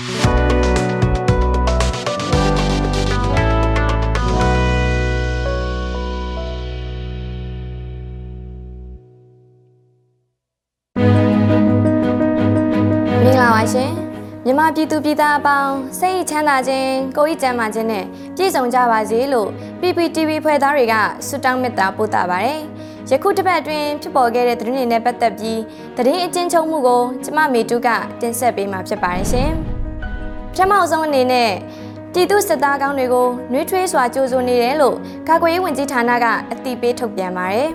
မင်္ဂလာပါရှင်မြန်မာပြည်သူပြည်သားအပေါင်းစိတ်ချမ်းသာခြင်းကိုယ်ဤကျန်းမာခြင်းနဲ့ပြည့်စုံကြပါစေလို့ PPTV ဖွဲ့သားတွေကဆုတောင်းမေတ္တာပို့တာပါတယ်ယခုတစ်ပတ်အတွင်းဖြစ်ပေါ်ခဲ့တဲ့သတင်းတွေနဲ့ပတ်သက်ပြီးသတင်းအကျဉ်းချုပ်မှုကိုကျမမေတူးကတင်ဆက်ပေးမှာဖြစ်ပါတယ်ရှင် ပထမအဆုံးအနေနဲ့ပြည်သူစစ်သားကောင်းတွေကိုနှွေးထွေးစွာကြိုးဆိုနေတယ်လို့ကာကွယ်ရေးဝန်ကြီးဌာနကအသိပေးထုတ်ပြန်ပါတယ်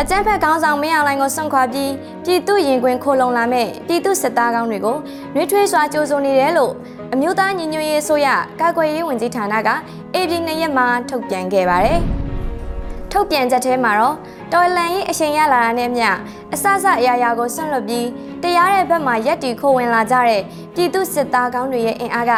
အကြမ်းဖက်ခေါင်းဆောင်မင်းအောင်လှိုင်ကိုစွန့်ခွာပြီးပြည်သူရင်ခွင်ခိုလုံလာမဲ့ပြည်သူစစ်သားကောင်းတွေကိုနှွေးထွေးစွာကြိုးစုံနေတယ်လို့အမျိုးသားညီညွတ်ရေးအစိုးရကာကွယ်ရေးဝန်ကြီးဌာနကအေပြည်နှစ်ရက်မှာထုတ်ပြန်ခဲ့ပါတယ်။ ထုတ်ပြန်ချက်ထဲမှာတော့တော်လန်ရေးအရှင်ရလာတာနဲ့မျှအစစအရာရာကိုဆွန့်လွတ်ပြီးတရားတဲ့ဘက်မှာရက်တီခိုဝင်လာကြတဲ့ပြည်သူစစ်သားကောင်းတွေရဲ့အင်အားက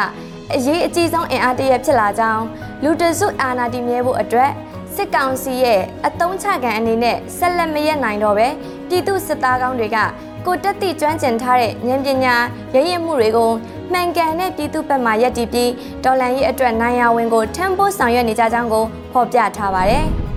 အရေးအကြီးဆုံးအင်အားတစ်ရပ်ဖြစ်လာကြောင်းလူတစုအာဏာတည်မြဲဖို့အတွက်စစ်ကောင်စီရဲ့အတုံးချခံအနေနဲ့ဆက်လက်မရက်နိုင်တော့ပဲပြည်သူစစ်သားကောင်းတွေကကိုတက်တိကျွမ်းကျင်ထားတဲ့ဉာဏ်ပညာရည်ရည်မှုတွေကိုမှန်ကန်တဲ့ပြည်သူဘက်မှရက်တည်ပြီးဒေါ်လာရေးအတွက်နိုင်ရဝင်ကိုထမ်းဖို့ဆောင်ရွက်နေကြကြောင်းကိုဖော်ပြထားပါတယ်။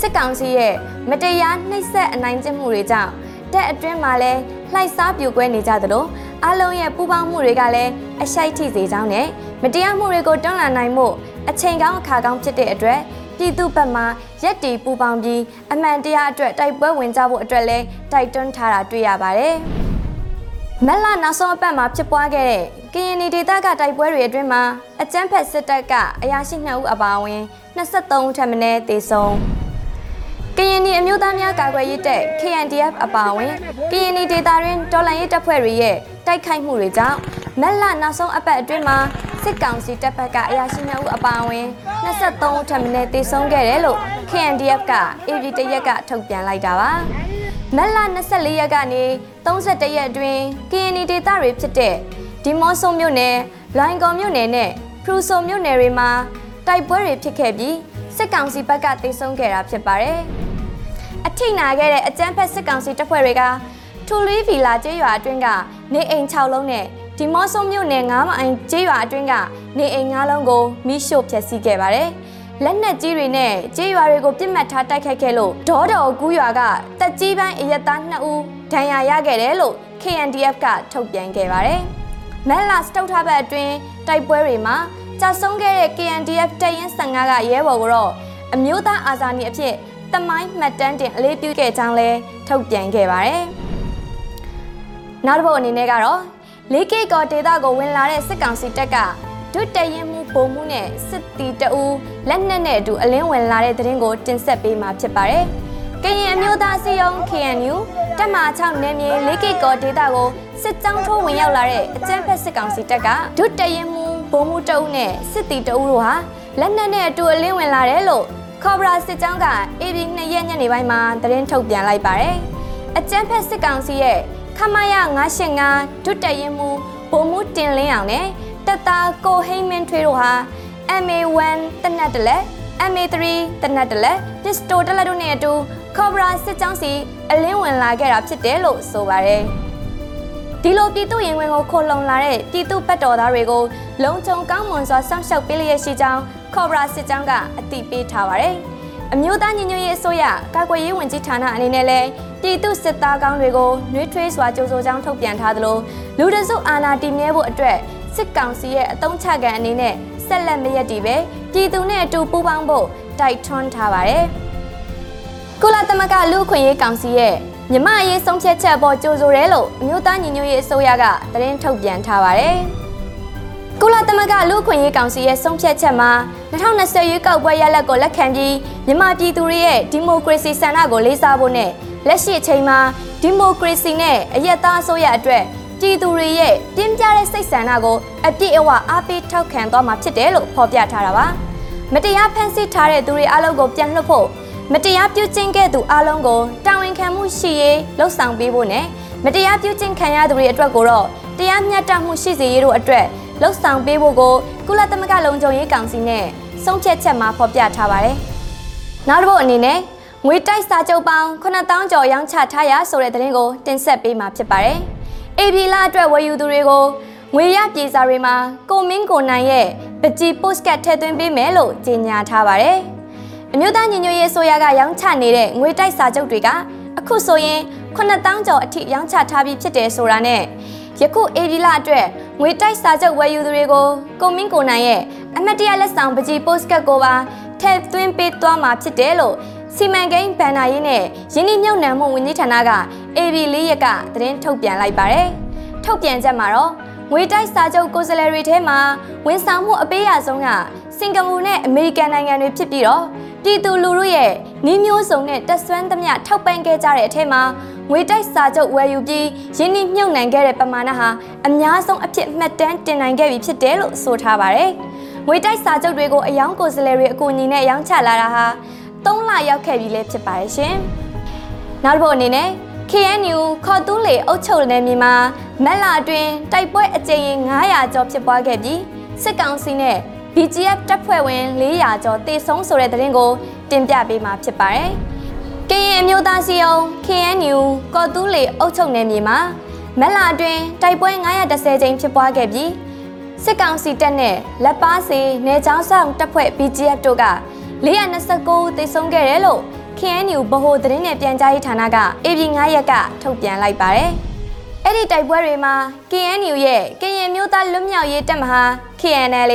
စစ်ကောင်စီရဲ့မတရားနှိပ်စက်အနိုင်ကျင့်မှုတွေကြောင့်တက်အတွင်းမှာလဲလှိုက်စားပြိုကွဲနေကြသလိုအလုံးရဲ့ပူပေါင်းမှုတွေကလည်းအရှိုက်ထိစေကြောင်းနဲ့မတရားမှုတွေကိုတွန်းလှန်နိုင်မှုအချိန်ကောင်းအခါကောင်းဖြစ်တဲ့အတွက်ပြည်သူဘက်မှရက်တီပူပေါင်းပြီးအမှန်တရားအတွက်တိုက်ပွဲဝင်ကြဖို့အတွက်လည်းတိုက်တွန်းထားတာတွေ့ရပါတယ်။မက်လာနောက်ဆုံးအပတ်မှာဖြစ်ပွားခဲ့တဲ့ကရင်နီဒေသကတိုက်ပွဲတွေအတွင်းမှာအကြမ်းဖက်စစ်တပ်ကအရာရှိ2ဦးအပါအဝင်23ဦးထပ်မံတေဆုံး ကရင်နီအမျိုးသားများကာကွယ်ရေးတပ် KNDF အပါအဝင်ကရင်နီဒေသတွင်တော်လှန်ရေးတပ်ဖွဲ့တွေရဲ့တိုက်ခိုက်မှုတွေကြောင့်မက်လာနောက်ဆုံးအပတ်အတွင်းမှာစစ်ကောင်စီတပ်ဖက်ကအရာရှိ2ဦးအပါအဝင်23ဦးထပ်မံတေဆုံးခဲ့တယ်လို့ KNDF က AV တရက်ကထုတ်ပြန်လိုက်တာပါမက်လာ24ရက်ကနေ31ရက်အတွင်းကရင်နီဒေသတွေဖြစ်တဲ့ဒီမော့ဆိုမြို့နယ်လိုင်ကော်မြို့နယ်နဲ့ဖရူဆိုမြို့နယ်တွေမှာတိုက်ပွဲတွေဖြစ်ခဲ့ပြီးစစ်ကောင်စီဘက်ကတေဆုံးခဲ့တာဖြစ်ပါတယ်။ အထိနာခဲ့တဲ့အကြမ်းဖက်စစ်ကောင်စီတပ်ဖွဲ့တွေကထူလီဗီလာကျေးရွာအတွင်းကနေအိမ်6လုံးနဲ့ဒီမော့ဆိုမြို့နယ်9မိုင်ကျေးရွာအတွင်းကနေအိမ်9လုံးကိုမိရှို့ဖျက်ဆီးခဲ့ပါတယ်။လက်နက်ကြီးတွေနဲ့ကျေးရွာတွေကိုပြစ်မှတ်ထားတိုက်ခိုက်ခဲ့လို့ဒေါတော်ကူးရွာကတက်ကြီးပိုင်းအရက်သား2ဦးဒဏ်ရာရခဲ့တယ်လို့ KNDF ကထုတ်ပြန်ခဲ့ပါတယ်။မက်လာစတုတ်ထဘက်အတွင်းတိုက်ပွဲတွေမှာကြာဆုံးခဲ့တဲ့ KNDF တပ်ရင်း15ကရဲဘော်ကတော့အမျိုးသားအာဇာနည်အဖြစ် တမိုင်းမှတ်တမ်းတင်အလေးပြုခဲ့ကြောင်းလည်းထုတ်ပြန်ခဲ့ပါတယ်။နောက်တစ်ပုတ်အနေနဲ့ကတော့လေးကိကောဒေတာကိုဝင်လာတဲ့စစ်ကောင်စီတပ်ကဒုတရင်မှုပုံမှုနဲ့စစ်တီတအူလက်နက်နဲ့အတူအလင်းဝင်လာတဲ့သတင်းကိုတင်ဆက်ပေးမှာဖြစ်ပါတယ်။ကရင်အမျိုးသားစီယုံ KNU တက်မာ6နယ်မြေလေးကိကောဒေတာကိုစစ်ကြောင်းထိုးဝင်ရောက်လာတဲ့အကြမ်းဖက်စစ်ကောင်စီတပ်ကဒုတရင်မှုပုံမှုတအူနဲ့စစ်တီတအူတို့ဟာလက်နက်နဲ့အတူအလင်းဝင်လာတယ်လို့ ခေါဘရာစစ်ကြောင်းက AB 2ရက်ညနေပိုင်းမှာသတင်းထုတ်ပြန်လိုက်ပါတယ်။အကြမ်းဖက်စစ်ကောင်စီရဲ့ခမရ985ဒုတက်ရင်မူဗိုလ်မှူးတင်လင်းအောင်နဲ့တပ်သားကိုဟိမင်းထွေးတို့ဟာ MA1 တနက်တလက် MA3 တနက်တလက်ပစ္စတိုတလက်တို့နဲ့အတူခေါဘရာစစ်ကြောင်းစီအလင်းဝင်လာခဲ့တာဖြစ်တယ်လို့ဆိုပါတယ်။ ဒီလိုပြည်သူရင်ဝင်ကိုခိုလုံလာတဲ့ပြည်သူပတ်တော်သားတွေကိုလုံခြုံကောင်းမွန်စွာစောင့်ရှောက်ပေးလျက်ရှိကြောင်းခေါဘရာစစ်ကြောင်းကအသိပေးထားပါတယ်။အမျိုးသားညီညွတ်ရေးအစိုးရကာကွယ်ရေးဝန်ကြီးဌာနအနေနဲ့လည်းပြည်သူစစ်သားကောင်းတွေကိုနှွေးထွေးစွာကြိုးစိုးကြောင်းထုတ်ပြန်ထားသလိုလူတစုအာဏာတည်မြဲဖို့အတွက်စစ်ကောင်စီရဲ့အတုံးချခံအနေနဲ့ဆက်လက်မရက်တည်ပဲပြည်သူနဲ့အတူပူးပေါင်းဖို့တိုက်တွန်းထားပါတယ်။ကုလသမဂ္ဂလူ့အခွင့်အရေးကောင်စီရဲ့ မြမအရေးဆုံးဖြတ်ချက်အပေါ်ကြိုးဆိုရဲလို့အမျိုးသားညီညွတ်ရေးအစိုးရကသတင်းထုတ်ပြန်ထားပါတယ်။ကုလသမဂ္ဂလူ့အခွင့်အရေးကောင်စီရဲ့ဆုံးဖြတ်ချက်မှာ2020ရွေးကောက်ပွဲရလဒ်ကိုလက်ခံပြီးမြန်မာပြည်သူတွေရဲ့ဒီမိုကရေစီဆန္ဒကိုလေးစားဖို့နဲ့လက်ရှိအချိန်မှာဒီမိုကရေစီနဲ့အယက်သားအစိုးရအတွက်ပြည်သူတွေရဲ့ပြင်းပြတဲ့စိတ်ဆန္ဒကိုအပြည့်အဝအားပေးထောက်ခံသွားမှာဖြစ်တယ်လို့ဖော်ပြထားတာပါမတရားဖန်ဆီးထားတဲ့သူတွေအလုံးကိုပြန်လွှတ်ဖို့ မတရားပြုကျင့်ခဲ့သူအလုံးကိုတာဝန်ခံမှုရှိရေးလှုံ့ဆော်ပေးဖို့နဲ့မတရားပြုကျင့်ခံရသူတွေအတွက်ကိုတော့တရားမျှတမှုရှိစေရေးတို့အတွက်လှုံ့ဆော်ပေးဖို့ကိုကုလသမဂ္ဂလုံခြုံရေးကောင်စီနဲ့ဆုံးဖြတ်ချက်မှာဖော်ပြထားပါတယ်နောက်တစ်ပုတ်အနေနဲ့ငွေတိုက်စာချုပ်ပေါင်း9000ကျော်ရောင်းချထားရဆိုတဲ့သတင်းကိုတင်ဆက်ပေးမှာဖြစ်ပါတယ်။ AB လာအတွက်ဝယ်ယူသူတွေကိုငွေရပြေစာတွေမှာကိုမင်းကိုနိုင်ရဲ့ပကြည် postcard ထည့်သွင်းပေးမယ်လို့ကြေညာထားပါတယ်။ အမျိုးသားညီညွတ်ရေးဆိုရကရောင်းချနေတဲ့ငွေတိုက်စာချုပ်တွေကအခုဆိုရင်9000ကျော်အထိရောင်းချထားပြီးဖြစ်တယ်ဆိုတာနဲ့ယခုအေဒီလာအတွက်ငွေတိုက်စာချုပ်ဝယ်ယူသူတွေကိုကိုမင်းကိုနိုင်ရဲ့အမတ်တရလက်ဆောင်ပကြည် postcard ကိုပါထည့်သွင်းပေးသွားမှာဖြစ်တယ်လို့စီမံကိန်းဘန်နာရေးနဲ့ယင်းနှမြုံနှံမှုဝန်ကြီးဌာနက AB ၄ရက်ကသတင်းထုတ်ပြန်လိုက်ပါတယ်။ထုတ်ပြန်ချက်မှာတော့ငွေတိုက်စာချုပ်ကိုယ်စားလှယ်တွေထဲမှာဝန်ဆောင်မှုအပေးရဆုံးကစင်ကာပူနဲ့အမေရိကန်နိုင်ငံတွေဖြစ်ပြီးတော့ ပြည်သူလူထုရဲ့နှီးမျိုးစုံနဲ့တက်ဆွမ်းသမျှထောက်ပံ့ခဲ့ကြတဲ့အထက်မှာငွေတိုက်စာချုပ်ဝယ်ယူပြီးရင်းနှီးမြှုပ်နှံခဲ့တဲ့ပမာဏဟာအများဆုံးအဖြစ်မှတ်တမ်းတင်နိုင်ခဲ့ပြီဖြစ်တယ်လို့ဆိုထားပါတယ်။ငွေတိုက်စာချုပ်တွေကိုအယောင်ကိုယ်စားလှယ်တွေအကူအညီနဲ့ရောင်းချလာတာဟာ3လရောက်ခဲ့ပြီလည်းဖြစ်ပါတယ်ရှင်။နောက်တစ်ပုဒ်အနေနဲ့ KNU ခေါ်တူးလေအုပ်ချုပ်နယ်မြေမှာမက်လာအတွင်းတိုက်ပွဲအကြိမ်ရင်900ကျော်ဖြစ်ပွားခဲ့ပြီးစစ်ကောင်စီနဲ့ BGF တပ်ဖွဲ့ဝင်400ကျော်တေဆုံးဆိုတဲ့သတင်းကိုတင်ပြပေးမှာဖြစ်ပါတယ်။ကရင်အမျိုးသားစီယုံ KNU ကော်တူးလေအုပ်ချုပ်နယ်မြေမှာမက်လာအတွင်းတိုက်ပွဲ910ကြိမ်ဖြစ်ပွားခဲ့ပြီးစစ်ကောင်စီတပ်နဲ့လက်ပါစီနေချောင်းဆောင်တပ်ဖွဲ့ BGF တို့က429ဦးသေဆုံးခဲ့တယ်လို့ KNU ဗဟိုသတင်းနဲ့ပြန်ကြားရေးဌာနက AB 9ရက်ကထုတ်ပြန်လိုက်ပါတယ်။အဲ့ဒီတိုက်ပွဲတွေမှာ KNU ရဲ့ကရင်မျိုးသားလွတ်မြောက်ရေးတပ်မဟာ KNL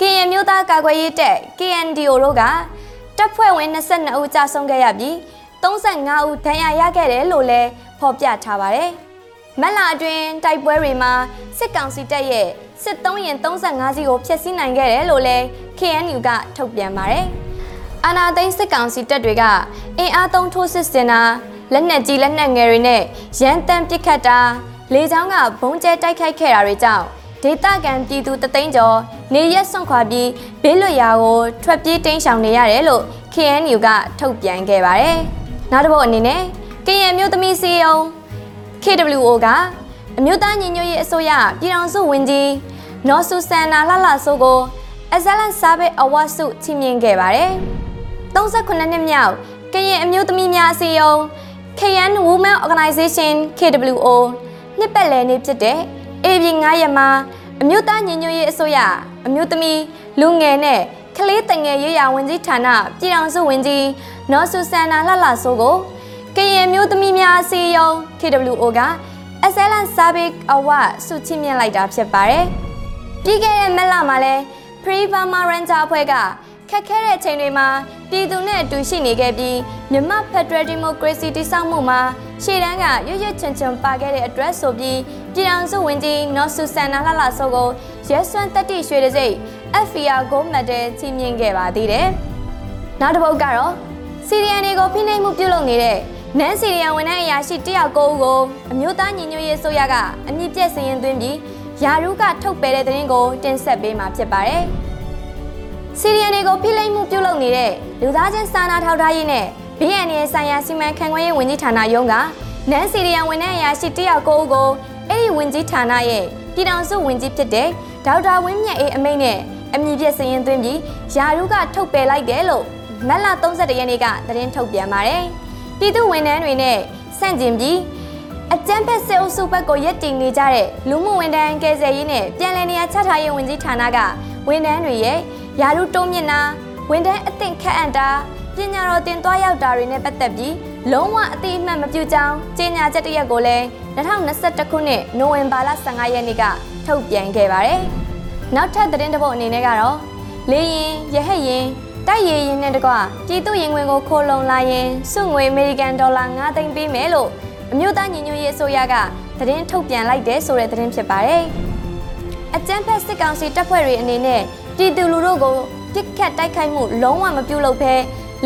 ကရင်မျိုးသားကာကွယ်ရေးတပ် KNDO တို့ကတပ်ဖွဲ့ဝင်22ဦးကြာဆုံးခဲ့ရပြီး35ဦးဒဏ်ရာရခဲ့တယ်လို့လည်းဖော်ပြထားပါတယ်။မက်လာအတွင်းတိုက်ပွဲတွေမှာစစ်ကောင်စီတပ်ရဲ့စစ်သုံးရင်35စီးကိုဖျက်ဆီးနိုင်ခဲ့တယ်လို့လည်း KNU ကထုတ်ပြန်ပါတယ်။အာနာသိန်းစစ်ကောင်စီတပ်တွေကအင်အားသုံးထိုးစစ်ဆင်တာလက်နက်ကြီးလက်နက်ငယ်တွေနဲ့ရန်တမ်းပစ်ခတ်တာလေကြောင်းကဘုံကျဲတိုက်ခိုက်ခဲ့တာတွေကြောင့် ဒေသခံပြည်သူတသိန်းကျော်နေရက်ဆွန့်ခွာပြီးဘေးလွတ်ရာကိုထွက်ပြေးတိမ်းရှောင်နေရတယ်လို့ KNU ကထုတ်ပြန်ခဲ့ပါတယ်။နောက်တစ်ပုတ်အနေနဲ့ကရင်မျိုးသမီးစီယုံ KWO ကအမျိုးသားညီညွတ်ရေးအစိုးရပြည်ထောင်စုဝန်ကြီးနော်ဆူဆန်နာလှလှဆိုးကို Excellent Service Award ဆုချီးမြှင့်ခဲ့ပါတယ်။38နှစ်မြောက်ကရင်အမျိုးသမီးများအစည်းအရုံး KN Women Organization KWO နှစ်ပတ်လည်နေ့ဖြစ်တဲ့ AB 9ရက်မှာအမျိုးသားညီညွတ်ရေးအစိုးရအမျိုးသမီးလူငယ်နဲ့ကလေးတငယ်ရေးရာဝန်ကြီးဌာနပြည်ထောင်စုဝန်ကြီးနော်ဆူဆန်နာလှလှဆိုးကိုကရင်မျိုးသမီးများအစည်းအရုံး KWO က Excellent Service Award ဆုချီးမြှင့်လိုက်တာဖြစ်ပါတယ်။ပြီးခဲ့တဲ့မက်လမှာလဲ Pre Burma Ranger အဖွဲ့က ခက်ခဲတဲ့အချိန်တွေမှာပြည်သူနဲ့အတူရှိနေခဲ့ပြီးမြန်မာဖက်ဒရယ်ဒီမိုကရေစီတည်ဆောက်မှုမှာရှေ့တန်းကရွရွချွန်ချွန်ပါခဲ့တဲ့အတွက်ဆိုပြီးပြည်ထောင်စုဝန်ကြီးနော်ဆူဆန်နာလှလှဆိုကိုရဲစွမ်းတက်တိရွှေတစိတ် FIA Gold Medal ချီးမြှင့်ခဲ့ပါသေးတယ်။နောက်တစ်ပုဒ်ကတော့စီရီယန်တွေကိုဖိနှိပ်မှုပြုလုပ်နေတဲ့နန်းစီရီယန်ဝန်ထမ်းအရာရှိတယောက်ကိုကိုအမျိုးသားညီညွတ်ရေးဆိုရကအမြင့်ပြည့်စည်ရင်သွင်းပြီးယာရုကထုတ်ပယ်တဲ့တဲ့ရင်ကိုတင်ဆက်ပေးမှာဖြစ်ပါတယ်။ စီရီယန်တွေကိုဖိလိမ့်မှုပြုလုပ်နေတဲ့လူသားချင်းစာနာထောက်ထားရေးနဲ့ BNN ဆိုင်ရာစီမံခန့်ခွဲရေးဝန်ကြီးဌာနရုံးကနန်းစီရီယန်ဝန်ထမ်းအရာရှိတယောက်ကိုကိုအဲ့ဒီဝန်ကြီးဌာနရဲ့ပြည်ထောင်စုဝန်ကြီးဖြစ်တဲ့ဒေါက်တာဝင်းမြတ်အေးအမိန့်နဲ့အမည်ပြစရင်သွင်းပြီးယာရုကထုတ်ပယ်လိုက်တယ်လို့မက်လာ31ရက်နေ့ကသတင်းထုတ်ပြန်ပါတယ်။ပြည်သူဝန်ထမ်းတွေနဲ့ဆန့်ကျင်ပြီးအကြမ်းဖက်စစ်အုပ်စုဘက်ကိုရက်တင်နေကြတဲ့လူမှုဝန်ထမ်းကယ်ဆယ်ရေးနဲ့ပြည်내နေရာချထားရေးဝန်ကြီးဌာနကဝန်ထမ်းတွေရဲ့ ယာရုတိုးမြင့်တာဝန်ထမ်းအသင့်ခက်အံ့တာပညာတော်တင်သွားရောက်တာတွေနဲ့ပတ်သက်ပြီးလုံးဝအတိအမှတ်မပြုကြောင်းကြေညာချက်တရက်ကိုလည်း2021ခုနှစ်နိုဝင်ဘာလ15ရက်နေ့ကထုတ်ပြန်ခဲ့ပါတယ်။နောက်ထပ်သတင်းတစ်ပုဒ်အနေနဲ့ကတော့လေရင်ရဟတ်ရင်တိုက်ရည်ရင်နဲ့တကွပြည်သူရင်ဝင်ကိုခိုးလုံလာရင်စုငွေအမေရိကန်ဒေါ်လာ9သိန်းပေးမယ်လို့အမျိုးသားညီညွတ်ရေးအစိုးရကသတင်းထုတ်ပြန်လိုက်တဲ့ဆိုတဲ့သတင်းဖြစ်ပါတယ်။အကြမ်းဖက်စစ်ကောင်စီတပ်ဖွဲ့တွေအနေနဲ့ ပြည်သူလူထုကိုပြစ်ခတ်တိုက်ခိုက်မှုလုံးဝမပြုလုပ်ဘဲ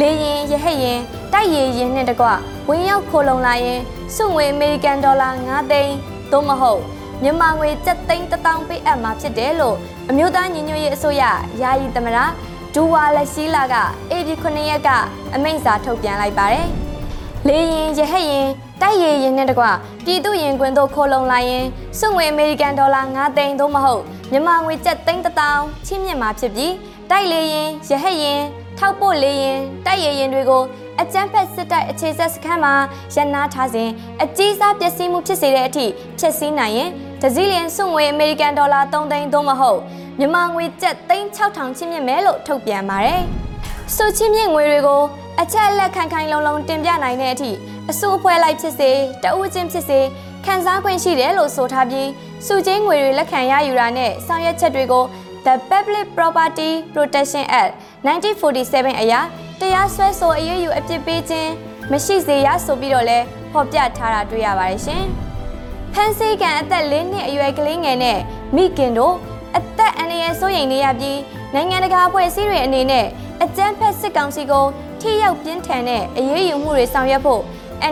လေရင်ရဟတ်ရင်တိုက်ရည်ရင်နဲ့တကွဝင်ရောက်ခိုလုံလာရင်စုငွေအမေရိကန်ဒေါ်လာ9သိန်းသို့မဟုတ်မြန်မာငွေ7သိန်း1000ပေးအပ်မှာဖြစ်တယ်လို့အမျိုးသားညီညွတ်ရေးအစိုးရယာယီသမရဒူဝါလက်ရှိလာက AB 9 ရက်ကအမိန့်စာထုတ်ပြန်လိုက်ပါတယ်။လေရင်ရဟတ်ရင် တိုက်ရည်ရင်နဲ့တကွပြည်သူရင်ကွင်းတို့ခိုလုံလာရင်စုငွေအမေရိကန်ဒေါ်လာ9သိန်းသို့မဟုတ်မြန်မာငွေကျပ်သိန်း1000ချင်းမြင့်မှာဖြစ်ပြီးတိုက်လေရင်ရဟတ်ရင်ထောက်ပို့လေရင်တိုက်ရည်ရင်တွေကိုအကြမ်းဖက်စစ်တပ်အခြေဆက်စခန်းမှာရန်နာထားစဉ်အကြီးစားပျက်စီးမှုဖြစ်စေတဲ့အထိဖျက်ဆီးနိုင်ရင်တစည်းလျင်စုငွေအမေရိကန်ဒေါ်လာ3သိန်းသို့မဟုတ်မြန်မာငွေကျပ်သိန်း6000ချင်းမြင့်မယ်လို့ထုတ်ပြန်ပါတယ်။စုချင်းမြင့်ငွေတွေကိုအချက်အလက်ခိုင်ခိုင်လုံလုံတင်ပြနိုင်တဲ့အထိ အစိုးအဖွဲ့လိုက်ဖြစ်စေတအုပ်ချင်းဖြစ်စေခံစား권ရှိတယ်လို့ဆိုထားပြီးစုချင်းငွေတွေလက်ခံရယူတာနဲ့ဆောင်ရွက်ချက်တွေကို The Public Property Protection Act 1947အရာတရားစွဲဆိုအရေးယူအပြစ်ပေးခြင်းမရှိစေရဆိုပြီးတော့လဲဖော်ပြထားတာတွေ့ရပါတယ်ရှင်။ဖန်စီကန်အသက်၄နှစ်အရွယ်ကလေးငယ်နဲ့မိခင်တို့အသက်အန္တရာယ်စိုးရိမ်နေရပြီးနိုင်ငံတကာအဖွဲ့အစည်းတွေအနေနဲ့အကြမ်းဖက်စစ်ကောင်စီကိုထိရောက်ပြင်းထန်တဲ့အရေးယူမှုတွေဆောင်ရွက်ဖို့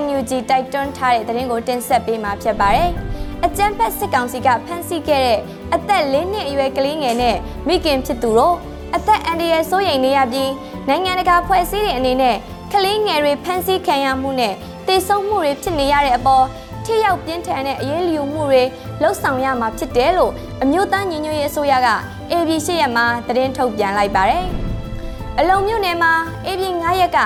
NUG တိုက်တွန်းထားတဲ့သတင်းကိုတင်ဆက်ပေးမှာဖြစ်ပါတယ်။အကြမ်းဖက်စစ်ကောင်စီကဖမ်းဆီးခဲ့တဲ့အသက်၄နှစ်အရွယ်ကလေးငယ်နဲ့မိခင်ဖြစ်သူတို့အသက်အန္တရာယ်စိုးရိမ်နေရပြီးနိုင်ငံတကာဖွဲ့စည်းတွေအနေနဲ့ကလေးငယ်တွေဖမ်းဆီးခံရမှုနဲ့တေဆုံးမှုတွေဖြစ်နေရတဲ့အပေါ်ထိရောက်ပြင်းထန်တဲ့အရေးယူမှုတွေလှုပ်ဆောင်ရမှာဖြစ်တယ်လို့အမျိုးသားညီညွတ်ရေးအစိုးရက AB ၈ရက်မှာသတင်းထုတ်ပြန်လိုက်ပါတယ်။အလုံမြို့နယ်မှာ AB 9ရက်က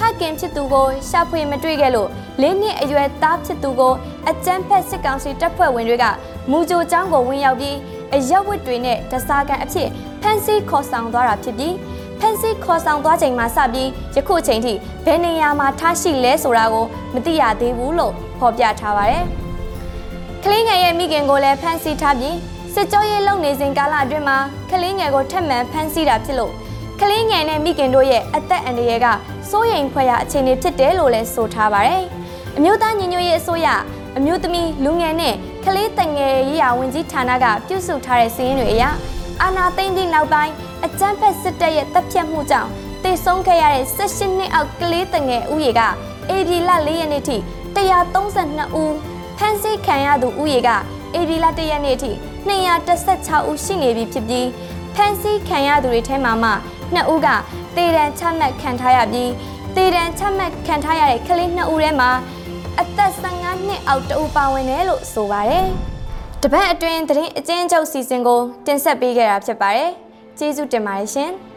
ဖခင်ဖြစ်သူကိုရှာဖွေမတွေ့ခဲ့လို့လေးနှစ်အရွယ်သားဖြစ်သူကိုအကြမ်းဖက်စစ်ကောင်စီတပ်ဖွဲ့ဝင်တွေကမူကြိုကျောင်းကိုဝင်ရောက်ပြီးအရက်ဝတ်တွေနဲ့တစားကန်အဖြစ်ဖမ်းဆီးခေါ်ဆောင်သွားတာဖြစ်ပြီးဖမ်းဆီးခေါ်ဆောင်သွားချိန်မှာစပြီးယခုအချိန်ထိဘယ်နေရာမှာထားရှိလဲဆိုတာကိုမသိရသေးဘူးလို့ဖော်ပြထားပါတယ်။ကလေးငယ်ရဲ့မိခင်ကိုလည်းဖမ်းဆီးထားပြီးစစ်ကြောရေးလုပ်နေစဉ်ကာလအတွင်းမှာကလေးငယ်ကိုထပ်မံဖမ်းဆီးတာဖြစ်လို့ ကလေးငယ်နဲ့မိခင်တို့ရဲ့အသက်အန္တရာယ်ကစိုးရိမ်ဖွယ်ရာအခြေအနေဖြစ်တယ်လို့လည်းဆိုထားပါတယ်။အမျိုးသားညီညွတ်ရေးအစိုးရအမျိုးသမီးလူငယ်နဲ့ကလေးတငယ်ရေးရာဝန်ကြီးဌာနကပြုစုထားတဲ့စာရင်းတွေအရအာနာသိမ့်ပြီးနောက်ပိုင်းအကြမ်းဖက်စစ်တပ်ရဲ့တပ်ဖြတ်မှုကြောင့်တေဆုံးခဲ့ရတဲ့18နှစ်အောက်ကလေးတငယ်ဦးရေကအေဒီလ4ရက်နေ့ထိ132ဦးဖမ်းဆီးခံရသူဦးရေကအေဒီလ1ရက်နေ့ထိ216ဦးရှိနေပြီဖြစ်ပြီးဖမ်းဆီးခံရသူတွေထဲမှာမှ 2ဦးကတေတံချမှတ်ခံထားရပြီးတေတံချမှတ်ခံထားရတဲ့ကလေး2ဦးထဲမှာအသက်15နှစ်အောက်တဦးပါဝင်တယ်လို့ဆိုပါတယ်။တပတ်အတွင်းသတင်းအကျဉ်းချုပ်စီစဉ်ကိုတင်ဆက်ပေးခဲ့တာဖြစ်ပါတယ်။ကျေးဇူးတင်ပါတယ်ရှင်။